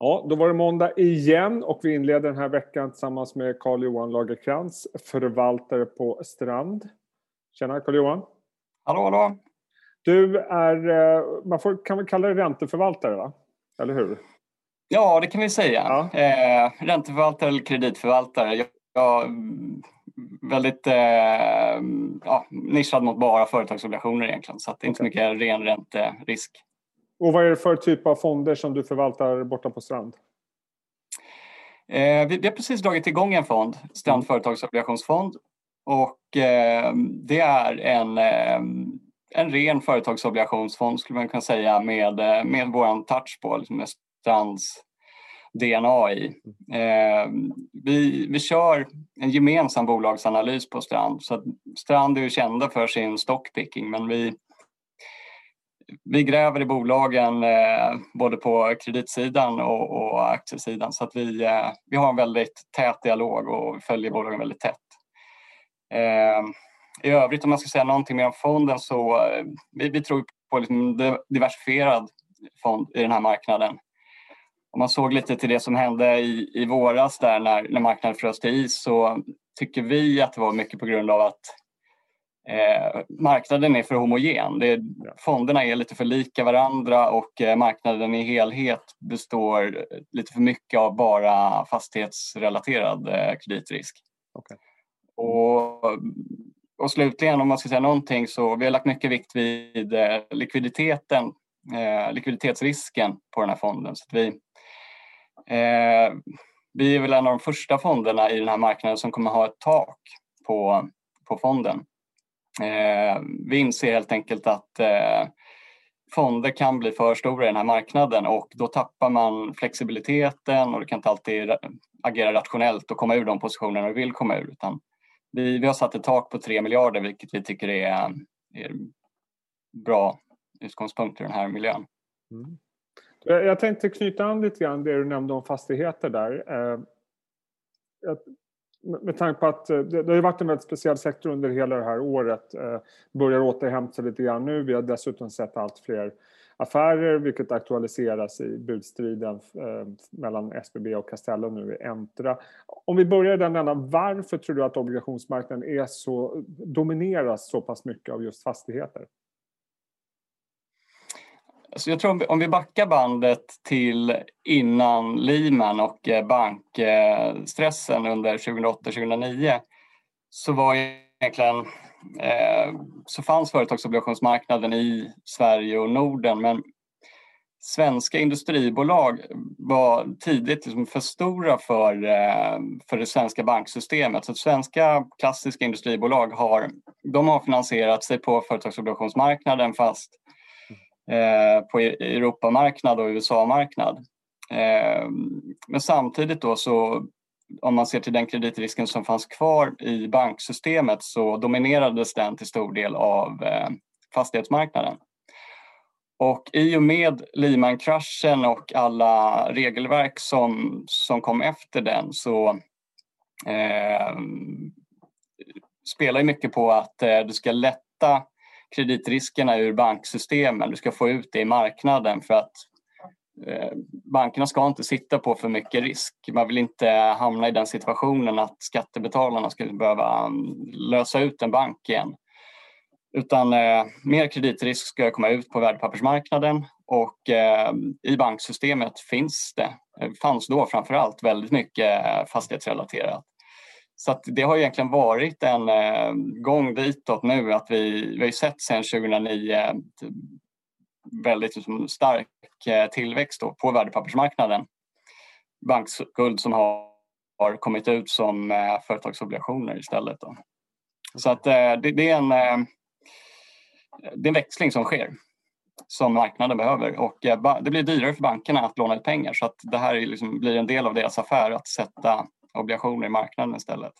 Ja, då var det måndag igen och vi inleder den här veckan tillsammans med Carl-Johan Lagerkrans, förvaltare på Strand. Tjena Carl-Johan! Hallå, hallå! Du är, eh, man får, kan väl kalla dig ränteförvaltare, va? eller hur? Ja, det kan vi säga. Ja. Eh, ränteförvaltare eller kreditförvaltare. Jag, jag väldigt eh, ja, nischad mot bara företagsobligationer egentligen, så det är inte så mycket ren ränterisk. Och vad är det för typ av fonder som du förvaltar borta på Strand? Eh, vi, har precis dragit igång en fond, Strand Företagsobligationsfond. Och eh, det är en, eh, en ren företagsobligationsfond skulle man kunna säga med, eh, med våran touch på, liksom med Strands DNA i. Eh, vi, vi kör en gemensam bolagsanalys på Strand. Så Strand är ju kända för sin stockpicking men vi, vi gräver i bolagen eh, både på kreditsidan och, och aktiesidan så att vi, eh, vi har en väldigt tät dialog och följer bolagen väldigt tätt. Eh, I övrigt om jag ska säga någonting mer om fonden så eh, vi, vi tror på liksom diversifierad fond i den här marknaden. Om man såg lite till det som hände i, i våras där när, när marknaden frös till is så tycker vi att det var mycket på grund av att Eh, marknaden är för homogen. Det, fonderna är lite för lika varandra och eh, marknaden i helhet består lite för mycket av bara fastighetsrelaterad eh, kreditrisk. Okay. Och, och slutligen, om man ska säga någonting, så vi har lagt mycket vikt vid eh, likviditeten, eh, likviditetsrisken på den här fonden. Så vi, eh, vi är väl en av de första fonderna i den här marknaden som kommer ha ett tak på, på fonden. Eh, vi inser helt enkelt att eh, fonder kan bli för stora i den här marknaden och då tappar man flexibiliteten och du kan inte alltid agera rationellt och komma ur de positionerna du vill komma ur. Utan vi, vi har satt ett tak på 3 miljarder vilket vi tycker är, är bra utgångspunkt i den här miljön. Mm. Jag tänkte knyta an lite grann det du nämnde om fastigheter där. Eh, med tanke på att eh, det, det har varit en väldigt speciell sektor under hela det här året. Eh, börjar återhämta sig lite grann nu. Vi har dessutom sett allt fler affärer vilket aktualiseras i budstriden eh, mellan SBB och Castellum nu i Entra. Om vi börjar i den ändan, varför tror du att obligationsmarknaden är så, domineras så pass mycket av just fastigheter? Alltså jag tror om vi backar bandet till innan Lehman och eh, bankstressen under 2008-2009 så var egentligen eh, så fanns företagsobligationsmarknaden i Sverige och Norden men svenska industribolag var tidigt liksom för stora för, eh, för det svenska banksystemet. Så svenska klassiska industribolag har, de har finansierat sig på företagsobligationsmarknaden fast Eh, på e- Europamarknad och USA-marknad. Eh, men samtidigt då så om man ser till den kreditrisken som fanns kvar i banksystemet så dominerades den till stor del av eh, fastighetsmarknaden. Och i och med Lehman-kraschen och alla regelverk som, som kom efter den så eh, spelar mycket på att eh, du ska lätta kreditriskerna ur banksystemen. Du ska få ut det i marknaden för att eh, bankerna ska inte sitta på för mycket risk. Man vill inte hamna i den situationen att skattebetalarna ska behöva mm, lösa ut en bank igen. Utan eh, mer kreditrisk ska komma ut på värdepappersmarknaden och eh, i banksystemet finns det, fanns då framför allt väldigt mycket eh, fastighetsrelaterat. Så det har egentligen varit en eh, gång ditåt nu att vi, vi har sett sedan 2009 typ, väldigt liksom, stark eh, tillväxt då, på värdepappersmarknaden. Bankskuld som har, har kommit ut som eh, företagsobligationer istället. Då. Så att eh, det, det, är en, eh, det är en växling som sker som marknaden behöver och eh, det blir dyrare för bankerna att låna ut pengar så att det här liksom, blir en del av deras affär att sätta obligationer i marknaden istället.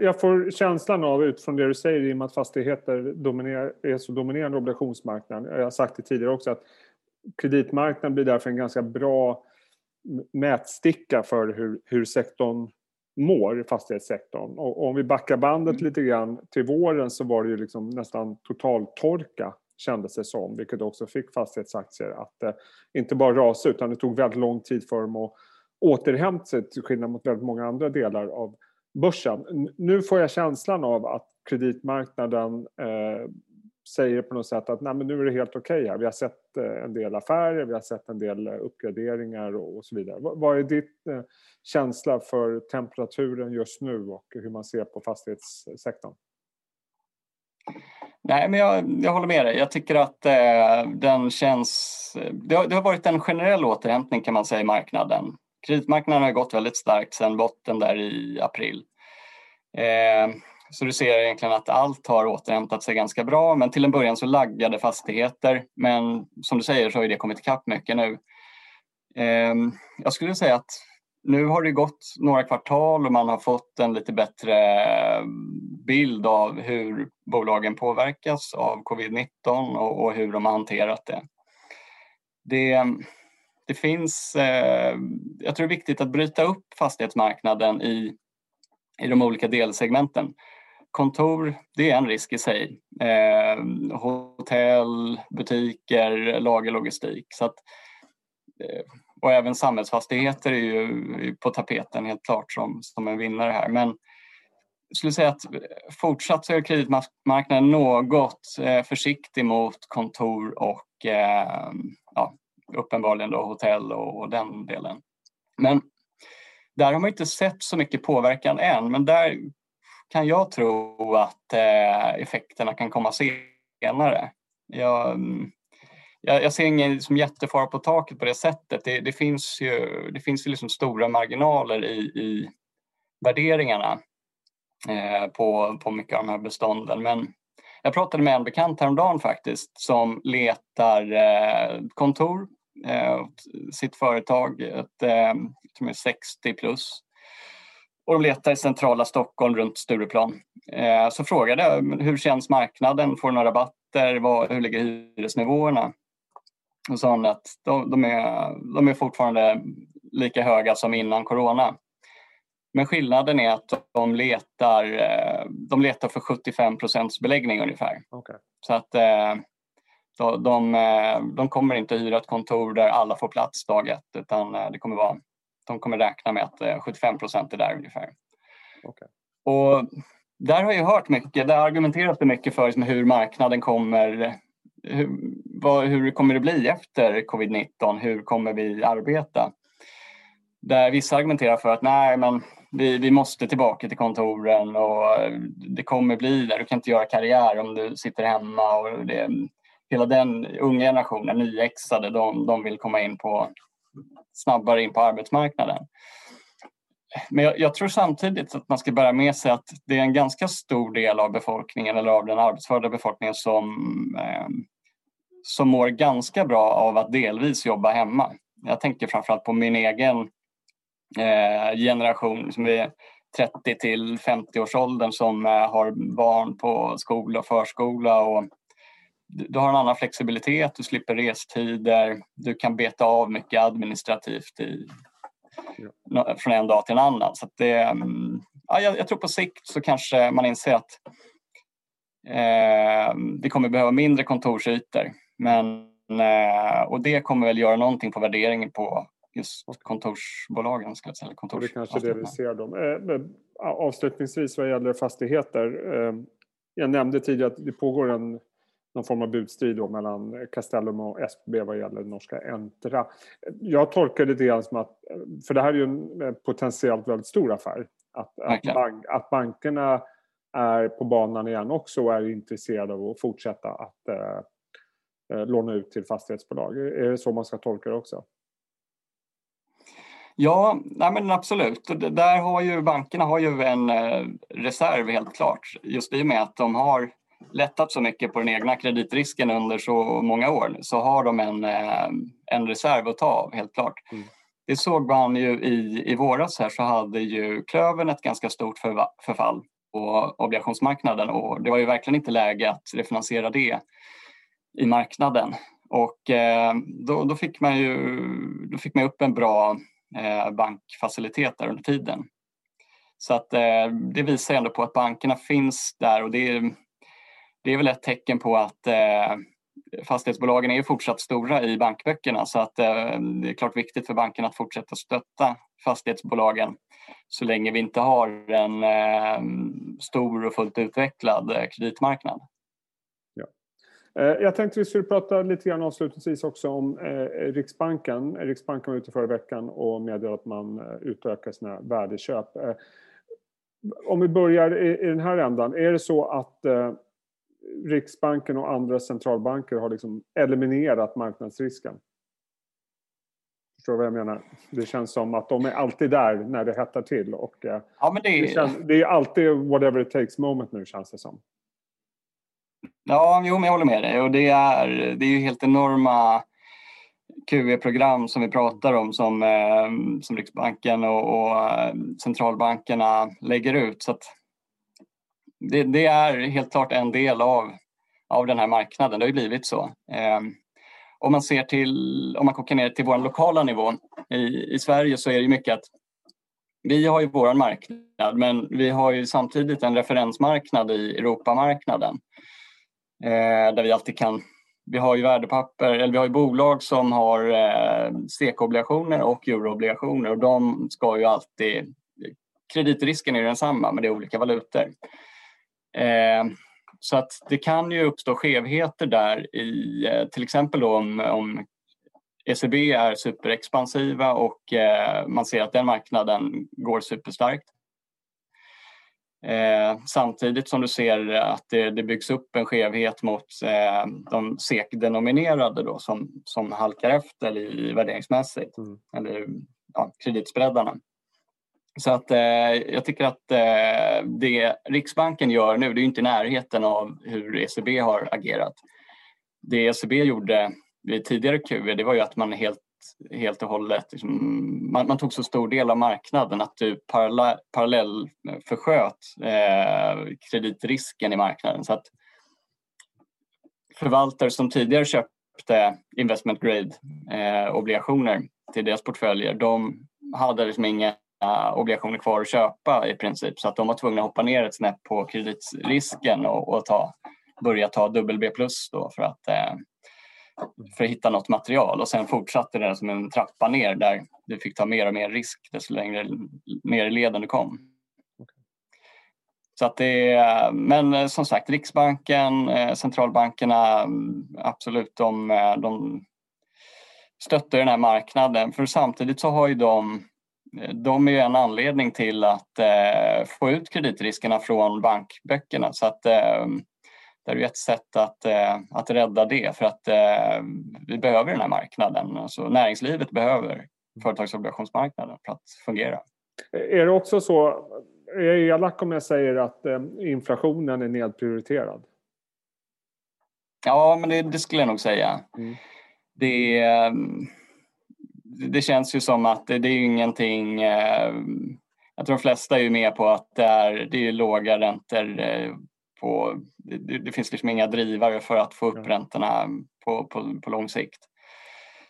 Jag får känslan av utifrån det du säger i och med att fastigheter är så dominerande obligationsmarknaden. Jag har sagt det tidigare också att kreditmarknaden blir därför en ganska bra mätsticka för hur, hur sektorn mår, fastighetssektorn. Och, och om vi backar bandet mm. lite grann till våren så var det ju liksom nästan total torka kändes det som, vilket också fick fastighetsaktier att eh, inte bara rasa utan det tog väldigt lång tid för dem att återhämtat sig till skillnad mot väldigt många andra delar av börsen. Nu får jag känslan av att kreditmarknaden eh, säger på något sätt att Nej, men nu är det helt okej okay här. Vi har sett eh, en del affärer, vi har sett en del eh, uppgraderingar och, och så vidare. Vad, vad är ditt eh, känsla för temperaturen just nu och hur man ser på fastighetssektorn? Nej, men jag, jag håller med dig. Jag tycker att eh, den känns... Eh, det har, det har, varit en generell återhämtning kan man säga i marknaden. Kreditmarknaden har gått väldigt starkt sedan botten där i april. Eh, så du ser egentligen att allt har återhämtat sig ganska bra men till en början så laggade fastigheter. Men som du säger så har det kommit ikapp mycket nu. Eh, jag skulle säga att nu har det gått några kvartal och man har fått en lite bättre eh, bild av hur bolagen påverkas av covid-19 och, och, hur de har hanterat det. Det, det finns, eh, jag tror det är viktigt att bryta upp fastighetsmarknaden i, i de olika delsegmenten. Kontor, det är en risk i sig. Eh, hotell, butiker, lagerlogistik. Så att, eh, och även samhällsfastigheter är ju på tapeten helt klart som, som en vinnare här. Men jag skulle säga att fortsatt så är kreditmarknaden något eh, försiktig mot kontor och eh, ja, uppenbarligen då hotell och, och den delen. Men där har man inte sett så mycket påverkan än, men där kan jag tro att eh, effekterna kan komma senare. Jag, jag, jag ser ingen liksom, jättefara på taket på det sättet. Det, det finns ju, det finns ju liksom stora marginaler i, i värderingarna eh, på, på mycket av de här bestånden. Men jag pratade med en bekant häromdagen faktiskt som letar eh, kontor eh, sitt företag, ett, eh, som är 60 plus. Och de letar i centrala Stockholm runt Stureplan. Eh, så frågade jag hur känns marknaden, får några rabatter, vad, hur ligger hyresnivåerna? Och sa han att de, de, är, de är fortfarande lika höga som innan corona. Men skillnaden är att de letar, eh, de letar för 75 procents beläggning ungefär. Okay. Så att eh, de, de, eh, de, kommer inte hyra ett kontor där alla får plats dag ett utan det kommer vara, de kommer räkna med att 75 procent är där ungefär. Okay. Och där har jag hört mycket, där argumenteras det mycket för liksom hur marknaden kommer hur, vad, hur kommer det bli efter covid-19? Hur kommer vi arbeta? Där vissa argumenterar för att nej, men vi, vi måste tillbaka till kontoren och eh, det kommer bli där. Du kan inte göra karriär om du sitter hemma. Och det, hela den unga generationen, nyexade, de, de vill komma in på snabbare in på arbetsmarknaden. Men jag, jag, tror samtidigt att man ska bära med sig att det är en ganska stor del av befolkningen eller av den arbetsförda befolkningen som eh, som mår ganska bra av att delvis jobba hemma. Jag tänker framförallt på min egen generation som är 30 till 50 års åldern som eh, har barn på skola och förskola och du har en annan flexibilitet, du slipper restider, du kan beta av mycket administrativt i, ja. från en dag till en annan. Så det, mm, ja, jag, jag, tror på sikt så kanske man inser att eh, vi kommer behöva mindre kontorsytor men, eh, och det kommer väl göra någonting på värderingen på just kontorsbolagen. Ska jag säga, kontors det kanske är det vi ser. Dem. Eh, avslutningsvis vad gäller fastigheter. Eh, jag nämnde tidigare att det pågår en någon form av budstrid då mellan Castellum och SBB vad gäller norska Entra. Jag tolkar det grann som att, för det här är ju en potentiellt väldigt stor affär, att, att, bank, att bankerna är på banan igen också och är intresserade av att fortsätta att eh, låna ut till fastighetsbolag. Är det så man ska tolka det också? Ja, nej men absolut. Där har ju bankerna har ju en eh, reserv helt klart. Just i och med att de har lättat så mycket på den egna kreditrisken under så många år så har de en, eh, en reserv att ta av helt klart. Mm. Det såg man ju i, i våras här så hade ju Klövern ett ganska stort förfall på obligationsmarknaden och det var ju verkligen inte läge att refinansiera det i marknaden. Och eh, då, då, fick man ju då fick man upp en bra Eh, bankfaciliteter bankfacilitet där under tiden. Så att eh, det visar ändå på att bankerna finns där och det är, det är väl ett tecken på att eh, fastighetsbolagen är fortsatt stora i bankböckerna så att det är klart viktigt för bankerna att fortsätta stötta fastighetsbolagen så länge vi inte har en stor och fullt utvecklad kreditmarknad. Ja. Jag tänkte vi skulle prata lite grann avslutningsvis också om Riksbanken. Riksbanken var ute förra veckan och meddelade att man utökar sina värdeköp. Om vi börjar i den här ändan, är det så att Riksbanken och andra centralbanker har liksom eliminerat marknadsrisken. Förstår du vad jag menar? Det känns som att de är alltid där när det hettar till. Och eh, ja, men det... Det, känns, det är alltid whatever it takes moment nu känns det som. Ja, jo, men jag håller med dig. Och det, är, det är ju helt enorma QE-program som vi pratar om som, eh, som Riksbanken och, och eh, centralbankerna lägger ut. Så att det, det, är helt klart en del av, av den här marknaden. Det har ju blivit så. Eh, om man ser till, om man kokar ner till vår lokala nivå i, i Sverige så är det mycket att vi har ju vår marknad men vi har ju samtidigt en referensmarknad i Europamarknaden. Eh, där vi alltid kan vi har ju värdepapper, eller vi har ju bolag som har eh, SEK-obligationer och euroobligationer och de ska ju alltid... Kreditrisken är densamma men det är olika valutor. Eh, så att det kan ju uppstå skevheter där i eh, till exempel då om, om ECB är superexpansiva och eh, man ser att den marknaden går superstarkt. Eh, samtidigt som du ser att det, det byggs upp en skevhet mot eh, de SEK-denominerade då, som, som halkar efter i värderingsmässigt, mm. eller ja, kreditspreadarna. Så att eh, jag tycker att eh, det Riksbanken gör nu, det är inte i närheten av hur ECB har agerat. Det ECB gjorde vid tidigare QE, det var ju att man helt, helt och hållet, liksom, man, man, tog så stor del av marknaden att du parallell, parallell försköt eh, kreditrisken i marknaden. Så att förvaltare som tidigare köpte investment grade eh, obligationer till deras portföljer, de hade liksom inga eh, obligationer kvar att köpa i princip så att de var tvungna att hoppa ner ett snäpp på kreditrisken och, och ta, börja ta dubbel B plus då för att, eh, för att hitta något material och sen fortsatte det som en trappa ner där du fick ta mer och mer risk desto längre ner i leden du kom. Så att det, men eh, som sagt, Riksbanken, eh, centralbankerna, mm, absolut, de, eh, de stöttar den här marknaden. För samtidigt så har ju de de är en anledning till att eh, få ut kreditriskerna från bankböckerna. Så att, eh, det är ett sätt att, eh, att rädda det för att eh, vi behöver den här marknaden. Alltså, näringslivet behöver företagsobligationsmarknaden för att fungera. Är det också så, är jag elak om jag säger att eh, inflationen är nedprioriterad? Ja, men det, det skulle jag nog säga. Mm. Det det känns ju som att det, det är ingenting... Eh, jag tror de flesta är ju med på att det är, det är låga räntor. Eh, på, det, det, finns liksom inga drivare för att få upp räntorna på, på, på lång sikt.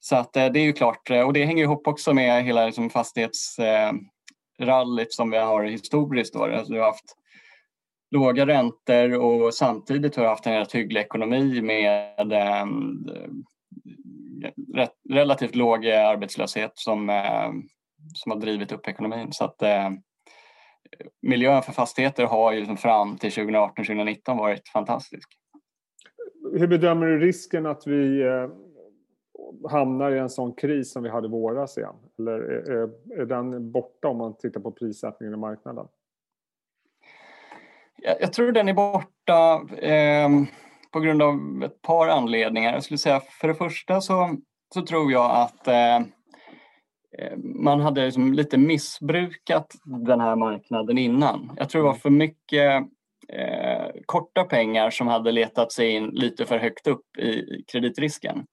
Så att eh, det är ju klart, och det hänger ihop också med hela liksom fastighetsrallyt som vi har historiskt. Då. Alltså, vi har haft låga räntor och samtidigt har vi haft en rätt hygglig ekonomi med rätt, relativt låg arbetslöshet som, eh, som har drivit upp ekonomin. Så att, eh, miljön för fastigheter har ju liksom fram till 2018-2019 varit fantastisk. Hur bedömer du risken att vi eh, hamnar i en sån kris som vi hade i våras igen? Eller är, är den borta om man tittar på prissättningen i marknaden? Jag, jag tror den är borta. Eh, på grund av ett par anledningar. Jag skulle säga för det första så, så tror jag att eh, eh, man hade liksom lite missbrukat den här marknaden innan. Jag tror det var för mycket eh, korta pengar som hade letat sig in lite för högt upp i kreditrisken.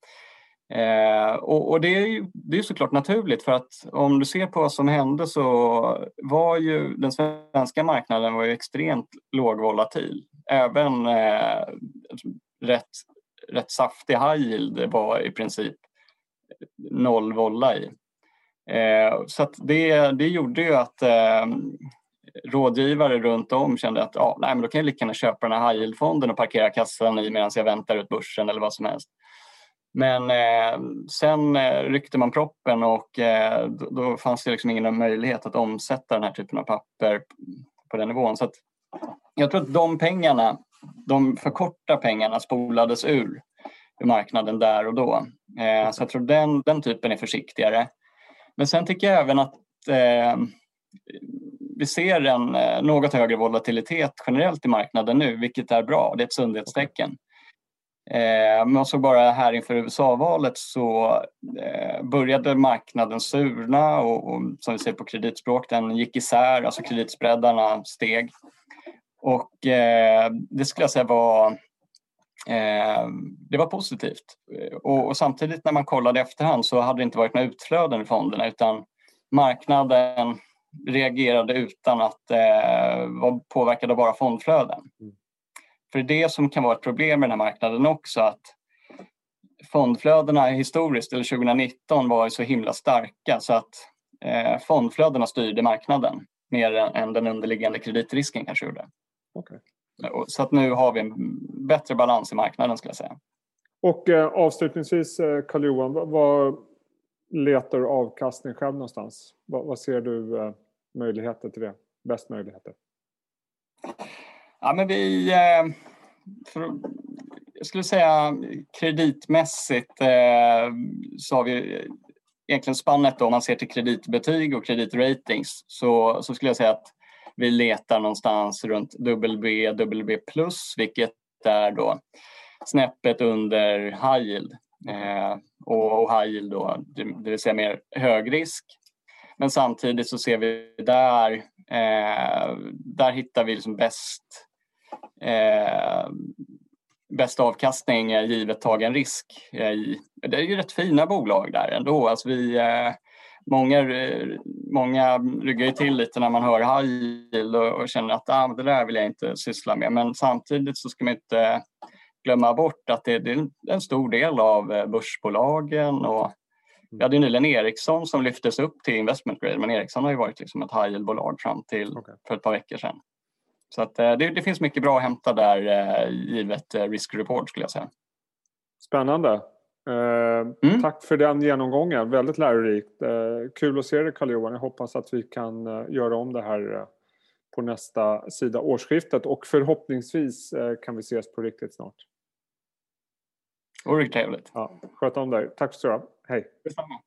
Eh, och, och, det är ju det är såklart naturligt för att om du ser på vad som hände så var ju den svenska marknaden var ju extremt lågvolatil. Även eh, rätt, rätt saftig high yield var i princip noll volla i. Eh, så att det, det gjorde ju att eh, rådgivare runt om kände att ja, nej, men då kan jag lika gärna köpa den här high yield-fonden och parkera kassan i medan jag väntar ut börsen eller vad som helst. Men eh, sen eh, ryckte man proppen och eh, då, då, fanns det liksom ingen möjlighet att omsätta den här typen av papper på den nivån. Så att, jag tror att de pengarna, de för korta pengarna spolades ur, ur marknaden där och då. Eh, så jag tror den, den typen är försiktigare. Men sen tycker jag även att eh, vi ser en eh, något högre volatilitet generellt i marknaden nu, vilket är bra. Det är ett sundhetstecken. Eh, man såg bara här inför USA-valet så eh, började marknaden surna och, och, som vi ser på kreditspråk, den gick isär, alltså kreditspreadarna steg. Och eh, det skulle jag säga var, eh, det var positivt. Och, och, samtidigt när man kollade i efterhand så hade det inte varit några utflöden i fonderna utan marknaden reagerade utan att eh, vara påverkad av bara fondflöden. Mm. För det som kan vara ett problem med den här marknaden också att fondflödena historiskt, eller 2019, var så himla starka så att eh, fondflödena styrde marknaden mer än, den underliggande kreditrisken kanske gjorde. Okay. Så att nu har vi en bättre balans i marknaden skulle jag säga. Och eh, avslutningsvis eh, Carl-Johan, vad letar du avkastning själv någonstans? Vad, vad ser du eh, möjligheter till det? Bäst möjligheter? Ja, men vi... Eh, för, jag skulle säga kreditmässigt eh, så har vi egentligen spannet då, om man ser till kreditbetyg och kreditratings så, så skulle jag säga att vi letar någonstans runt WB, WB+, vilket är då snäppet under high yield. Eh, och, och high yield då, det vill säga mer hög risk. Men samtidigt så ser vi där, eh, där hittar vi liksom bäst eh, bäst avkastning givet tagen risk. I, det är ju rätt fina bolag där ändå. Alltså vi, eh, många, många ryggar ju till lite när man hör high yield och, och känner att ah, det där vill jag inte syssla med. Men samtidigt så ska man inte glömma bort att det, det är en stor del av eh, börsbolagen och vi hade nyligen Ericsson som lyftes upp till investment grade men Ericsson har ju varit liksom ett high yield-bolag fram till okay. för ett par veckor sedan. Så att, eh, det, det, finns mycket bra att hämta där eh, givet eh, risk report skulle jag säga. Spännande. mm. Tack för den genomgången, väldigt lärorikt. kul att se dig Carl-Johan. Jag hoppas att vi kan göra om det här på nästa sida årsskiftet och förhoppningsvis kan vi ses på riktigt snart. Oerhört trevligt. Ja, sköt om dig. Tack så mycket. Hej. Detsamma.